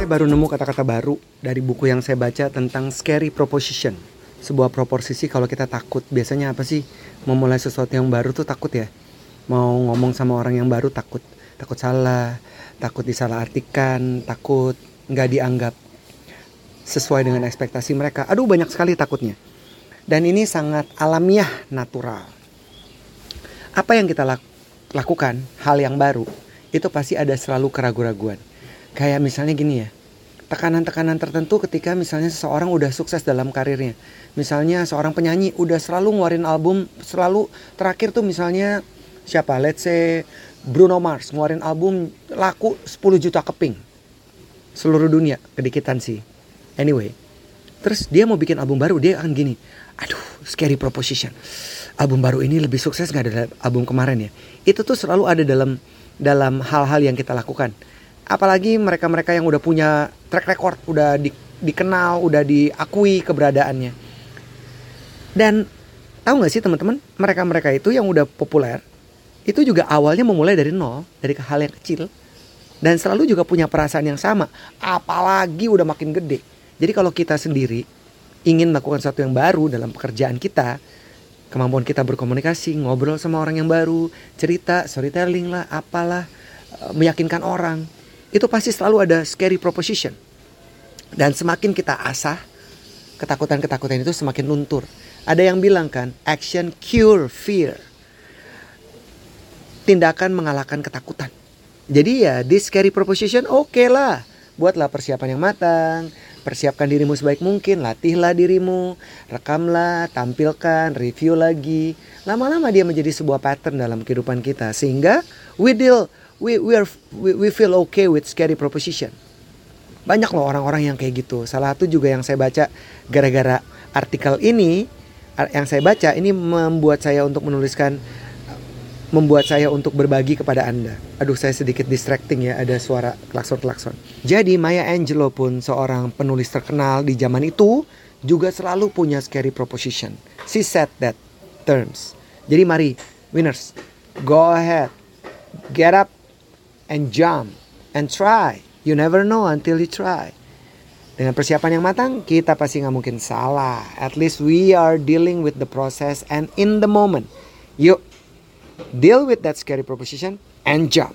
Saya baru nemu kata-kata baru dari buku yang saya baca tentang scary proposition. Sebuah proposisi kalau kita takut. Biasanya apa sih? Memulai sesuatu yang baru tuh takut ya. Mau ngomong sama orang yang baru takut. Takut salah, takut disalahartikan, takut nggak dianggap sesuai dengan ekspektasi mereka. Aduh banyak sekali takutnya. Dan ini sangat alamiah, natural. Apa yang kita lakukan, hal yang baru, itu pasti ada selalu keraguan-raguan. Kayak misalnya gini ya, tekanan-tekanan tertentu ketika misalnya seseorang udah sukses dalam karirnya. Misalnya seorang penyanyi udah selalu ngeluarin album, selalu terakhir tuh misalnya siapa? Let's say Bruno Mars ngeluarin album laku 10 juta keping. Seluruh dunia, kedikitan sih. Anyway, terus dia mau bikin album baru, dia akan gini. Aduh, scary proposition. Album baru ini lebih sukses nggak dari album kemarin ya? Itu tuh selalu ada dalam dalam hal-hal yang kita lakukan apalagi mereka-mereka yang udah punya track record, udah di, dikenal, udah diakui keberadaannya. Dan tahu nggak sih teman-teman, mereka-mereka itu yang udah populer, itu juga awalnya memulai dari nol, dari hal yang kecil, dan selalu juga punya perasaan yang sama, apalagi udah makin gede. Jadi kalau kita sendiri ingin melakukan sesuatu yang baru dalam pekerjaan kita, kemampuan kita berkomunikasi, ngobrol sama orang yang baru, cerita, storytelling lah, apalah, eh, meyakinkan orang, itu pasti selalu ada scary proposition. Dan semakin kita asah, ketakutan-ketakutan itu semakin luntur. Ada yang bilang kan, action cure fear. Tindakan mengalahkan ketakutan. Jadi ya, this scary proposition oke okay lah. Buatlah persiapan yang matang, persiapkan dirimu sebaik mungkin, latihlah dirimu, rekamlah, tampilkan, review lagi. Lama-lama dia menjadi sebuah pattern dalam kehidupan kita sehingga we deal we we are we, we feel okay with scary proposition. Banyak loh orang-orang yang kayak gitu. Salah satu juga yang saya baca gara-gara artikel ini yang saya baca ini membuat saya untuk menuliskan membuat saya untuk berbagi kepada Anda. Aduh, saya sedikit distracting ya, ada suara klakson-klakson. Jadi Maya Angelou pun seorang penulis terkenal di zaman itu juga selalu punya scary proposition. She said that terms. Jadi mari, winners, go ahead, get up and jump and try. You never know until you try. Dengan persiapan yang matang, kita pasti nggak mungkin salah. At least we are dealing with the process and in the moment. Yuk, deal with that scary proposition and jump.